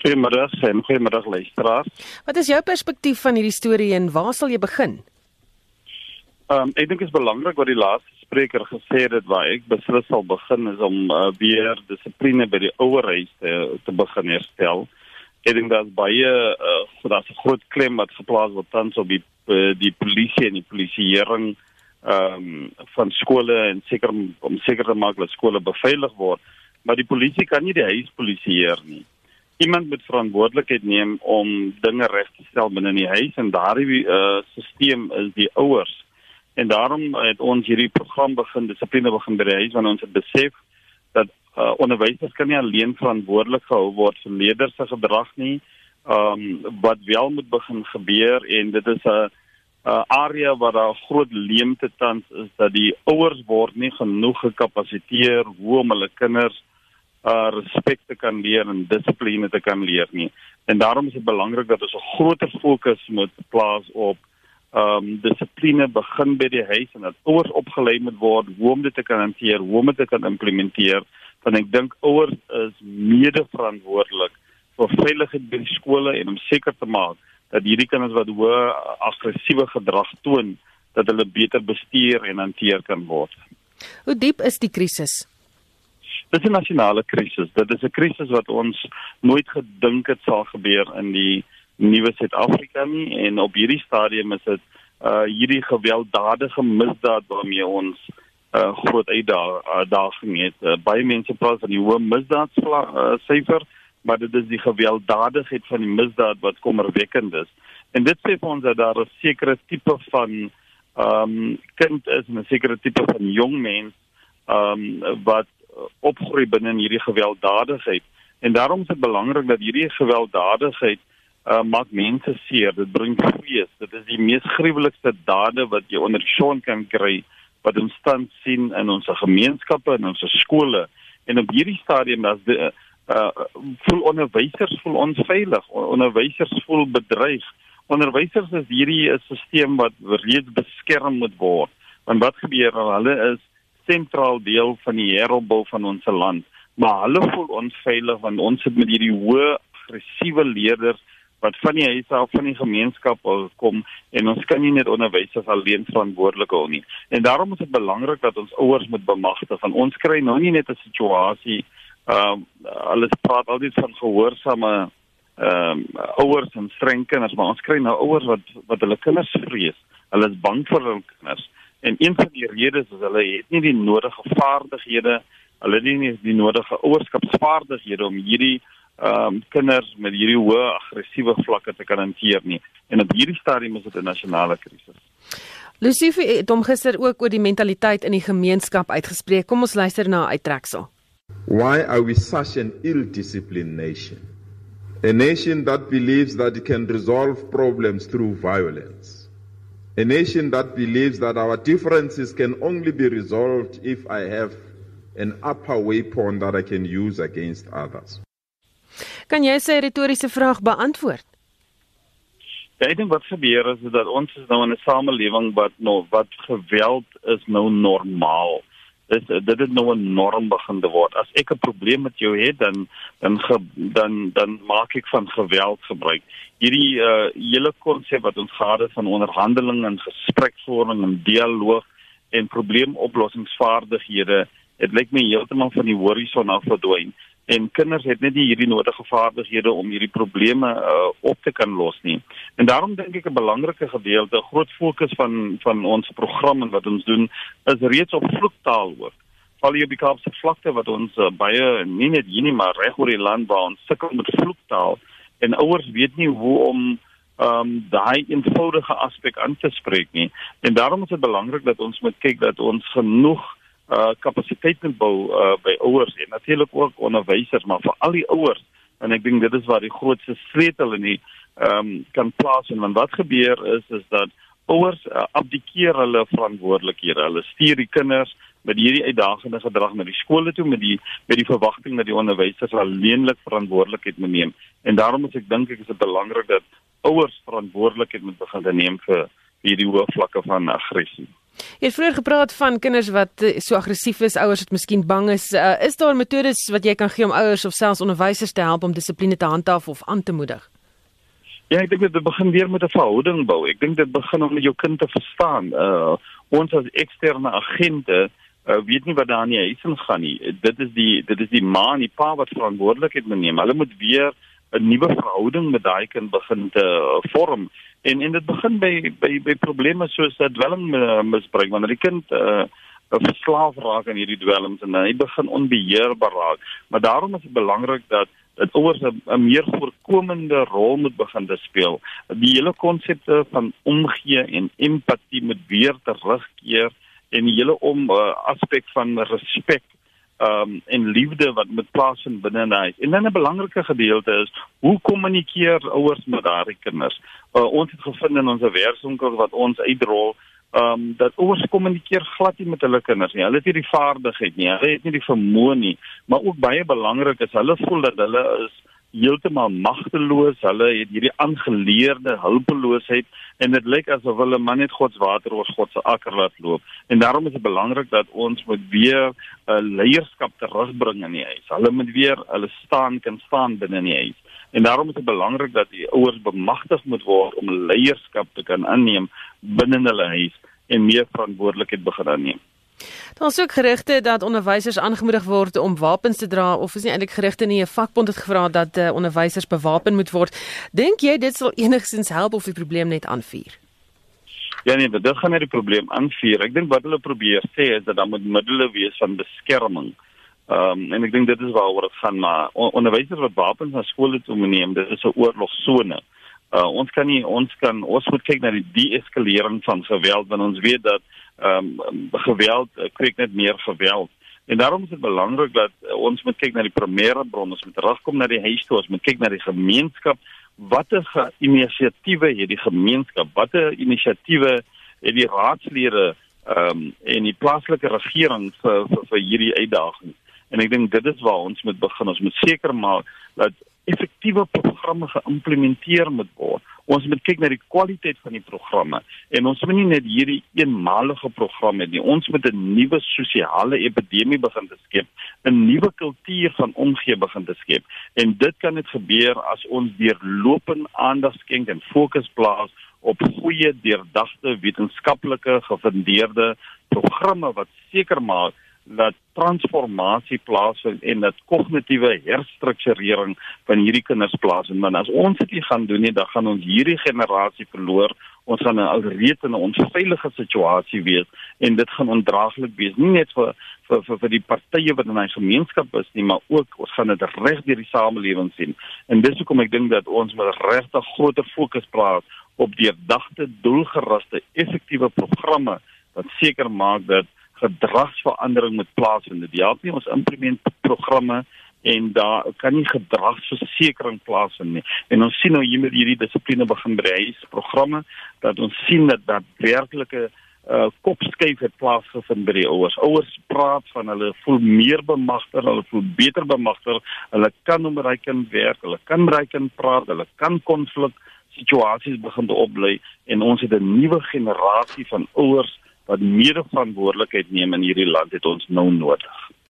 Goeiemiddag en goeiemiddag luisteraars. Wat is jou perspektief van hierdie storie en waar sal jy begin? Ehm um, ek dink dit is belangrik wat die laaste spreker gesê het waar ek beslis sal begin is om uh, weer dissipline by die ouerhuis te, te begin herstel. Ek dink dat baie uh, dat 'n groot klem wat geplaas word tans op die uh, die polisie en die polisieering ehm um, van skole en seker om seker te maak dat skole beveilig word, maar die polisie kan nie die huis polisieer nie. Iemand moet verantwoordelikheid neem om dinge reg te stel binne die huis en daardie uh, stelsel is die ouers. En daarom het ons hierdie program begin, dissipline begin by die huis want ons het besef dat uh, onderwysers kan nie alleen verantwoordelik gehou word vir leerders se gedrag nie. Ehm um, wat wel moet begin gebeur en dit is 'n 'n area waar daar groot leemte tans is dat die ouers word nie genoeg gekapasiteer hoe om hulle kinders uh respek te kan leer en dissipline te kan leer nie. En daarom is dit belangrik dat ons 'n groter fokus moet plaas op um dissipline begin by die huis en dat ouers opgelei moet word hoe om dit te kan hanteer, hoe om dit te kan implementeer. Want ek dink ouers is mede verantwoordelik vir veiligheid by die skole en om seker te maak dat hierdie kinders wat hoë aggressiewe gedrag toon dat hulle beter bestuur en hanteer kan word. Hoe diep is die krisis? Dit is 'n nasionale krisis. Dit is 'n krisis wat ons nooit gedink het sal gebeur in die nuwe Suid-Afrika nie en op hierdie stadium is dit uh hierdie gewelddadige misdaad waarmee ons uh groot uitdaging het. Uh, baie mense praat van die hoë misdaadsyfer. Uh, maar dit is die gewelddadigheid van die misdaad wat kommerwekkend is. En dit sê vir ons dat daar 'n sekere tipe van ehm um, kind is, 'n sekere tipe van jong mens ehm um, wat opgroei binne hierdie gewelddadigheid. En daarom is dit belangrik dat hierdie gewelddadigheid uh, maak mense seer. Dit bring vrees. Dit is die mees gruwelikste dade wat jy onder skoon kan kry wat ons stand sien in ons gemeenskappe en ons skole. En op hierdie stadium as die uh voel onderwysers voel onveilig onderwysers voel bedreig onderwysers is hierdie 'n stelsel wat reeds beskerm moet word want wat gebeur hulle is sentraal deel van die heropbou van ons land maar hulle voel onveilig want ons sit met hierdie hoë aggressiewe leerders wat van die huise af van die gemeenskap kom en ons kan nie net onderwysers alleen verantwoordelik hou nie en daarom is dit belangrik dat ons ouers moet bemagtig van ons kry nou nie net 'n situasie Ehm uh, alles praat altyd van gehoorsame ehm um, ouers en streng kinders, maar ons kry nou ouers wat wat hulle kinders vrees. Hulle is bang vir hulle kinders. En een van die redes is hulle het nie die nodige vaardighede, hulle het nie die nodige ouerskapsvaardighede om hierdie ehm um, kinders met hierdie hoë aggressiewe vlakke te kan hanteer nie. En op hierdie stadium is dit 'n nasionale krisis. Lucifer het hom gister ook oor die mentaliteit in die gemeenskap uitgespreek. Kom ons luister na 'n uittreksel. Why are we such an ill disciplined nation? A nation that believes that it can resolve problems through violence. A nation that believes that our differences can only be resolved if I have an upper weapon that I can use against others. Kan jy sy retoriese vraag beantwoord? Ja, ek dink wat gebeur is dat ons is nou in 'n samelewing wat nou wat geweld is nou normaal dit dit het nou 'n norm begin te word. As ek 'n probleem met jou het, dan dan ge, dan dan maak ek van geweld gebruik. Hierdie uh hele konsep wat ons gehad het van onderhandeling en gesprekvorming en dialoog en probleemoplossingsvaardighede, dit lyk my heeltemal van die horison af verdwyn en kinders het net nie hierdie nodige vaardighede om hierdie probleme uh, op te kan los nie. En daarom dink ek 'n belangrike gedeelte, groot fokus van van ons program en wat ons doen is reeds op vloektaal ook. Val jy op die Kaapse vlakte wat ons uh, baie nie net hier nie maar reg oor die land waar ons sukkel met vloektaal en ouers weet nie hoe om ehm um, daai eenvoudige aspek aan te spreek nie. En daarom is dit belangrik dat ons moet kyk dat ons genoeg uh kapasiteit moet bou uh by ouers en natuurlik ook onderwysers maar vir al die ouers en ek dink dit is waar die grootste sleutel in die ehm um, kan plaas en wat gebeur is is dat ouers uh, abdikeer hulle verantwoordelikhede. Hulle stuur die kinders met hierdie uitdagende gedrag na die skole toe met die met die verwagting dat die onderwysers alleenlik verantwoordelikheid moet neem. En daarom is ek dink ek is dit belangrik dat ouers verantwoordelikheid moet begin neem vir hierdie hoë vlakke van aggressie Jy het vroeër gepraat van kinders wat uh, so aggressief is, ouers wat miskien bang is. Uh, is daar metodes wat jy kan gee om ouers of selfs onderwysers te help om dissipline te handhaaf of aan te moedig? Ja, ek dink dit begin weer met 'n verhouding bou. Ek dink dit begin om jou kind te verstaan. Uh ons as eksterne agente uh, weet nie wat daar in die huis gaan nie. Dit is die dit is die ma en die pa wat verantwoordelikheid moet neem. Hulle moet weer 'n nuwe verhouding met daai kind begin te vorm. En en dit begin by by by probleme soos dat dwelm misbruik wanneer die kind uh verslaaf raak aan hierdie dwelms en hy begin onbeheerbaar raak. Maar daarom is dit belangrik dat dat ouers 'n meer voorkomende rol moet begin te speel. Die hele konsepte van omgee en empatie moet weer terugkeer en die hele om uh, aspek van respek um, en liefde wat met plaasvind binne 'n huis. En dan 'n belangrike gedeelte is hoe kommunikeer ouers met daardie kinders? Uh, ons het gevind in ons werkswinkel wat ons uitrol ehm um, dat ouers kommunikeer glad nie met hulle kinders nie. Hulle het nie die vaardigheid nie. Hulle het nie die vermoë nie. Maar ook baie belangrik is hulle voel dat hulle is heeltemal magteloos. Hulle het hierdie aangeleerde hulpeloosheid en dit lyk asof hulle man net God se water oor God se akker laat loop. En daarom is dit belangrik dat ons moet weer 'n uh, leierskap terugbring in die huis. Hulle moet weer hulle staan kan staan binne in die huis. En daarom is dit belangrik dat die ouers bemagtig moet word om leierskap te kan inneem binne hulle huis en meer verantwoordelikheid begin aanneem. Daar is ook gerugte dat onderwysers aangemoedig word om wapens te dra of is nie eintlik gerugte nie 'n vakbond het gevra dat uh, onderwysers bewapen moet word. Dink jy dit sal enigstens help of die probleem net aanvuur? Ja nee, dit gaan net die probleem aanvuur. Ek dink wat hulle probeer sê is dat daar moet middele wees van beskerming. Ehm um, en ek dink dit is waaroor dit gaan maar onderwysers wat wapens na skole toe neem, dit is 'n oorlogsone. Uh, ons kan nie ons kan ons moet kyk na die deeskalering van geweld want ons weet dat ehm um, geweld uh, kry net meer geweld. En daarom is dit belangrik dat uh, ons moet kyk na die primêre bron, ons moet terugkom na die huis toe, ons moet kyk na die gemeenskap. Watter inisiatiewe het die gemeenskap? Watter inisiatiewe het die raadslede ehm um, en die plaaslike regering vir vir, vir hierdie uitdagings? En ek dink dit is waar ons moet begin. Ons moet seker maak dat effektiewe programme geïmplementeer moet word. Ons moet kyk na die kwaliteit van die programme en ons moet nie net hierdie eenmalige programme hê nie. Ons moet 'n nuwe sosiale epidemie begin te skep, 'n nuwe kultuur van omgee begin te skep. En dit kan net gebeur as ons deurlopend aandag skenk en fokus plaas op goeie deurdagte wetenskaplike gefundeerde programme wat seker maak dat transformasie plaasvind en dat kognitiewe herstrukturering van hierdie kinders plaasvind. Want as ons dit nie gaan doen nie, dan gaan ons hierdie generasie verloor. Ons gaan alreeds in 'n onveilige situasie wees en dit gaan ondraaglik wees, nie net vir vir vir, vir die partye wat in 'n gemeenskap is nie, maar ook ons gaan dit reg deur die samelewing sien. En dis hoekom ek dink dat ons met regte groter fokus plaas op deurdagte, doelgerigte, effektiewe programme wat seker maak dat gedragsverandering moet plaasvind. Dit help nie ons implement programme en daar kan nie gedragsversekering plaasvind nie. En ons sien nou hier met hierdie dissipline begin bereis programme dat ons sien dat dat werklike uh kopskuif het plaasgevind by die ouers. Ouers praat van hulle voel meer bemagtig, hulle voel beter bemagtig, hulle kan met hulle kind werk, hulle kan hulle kind praat, hulle kan konflik situasies begin te oplei en ons het 'n nuwe generasie van ouers wat medeverantwoordelikheid neem in hierdie land het ons nou nodig.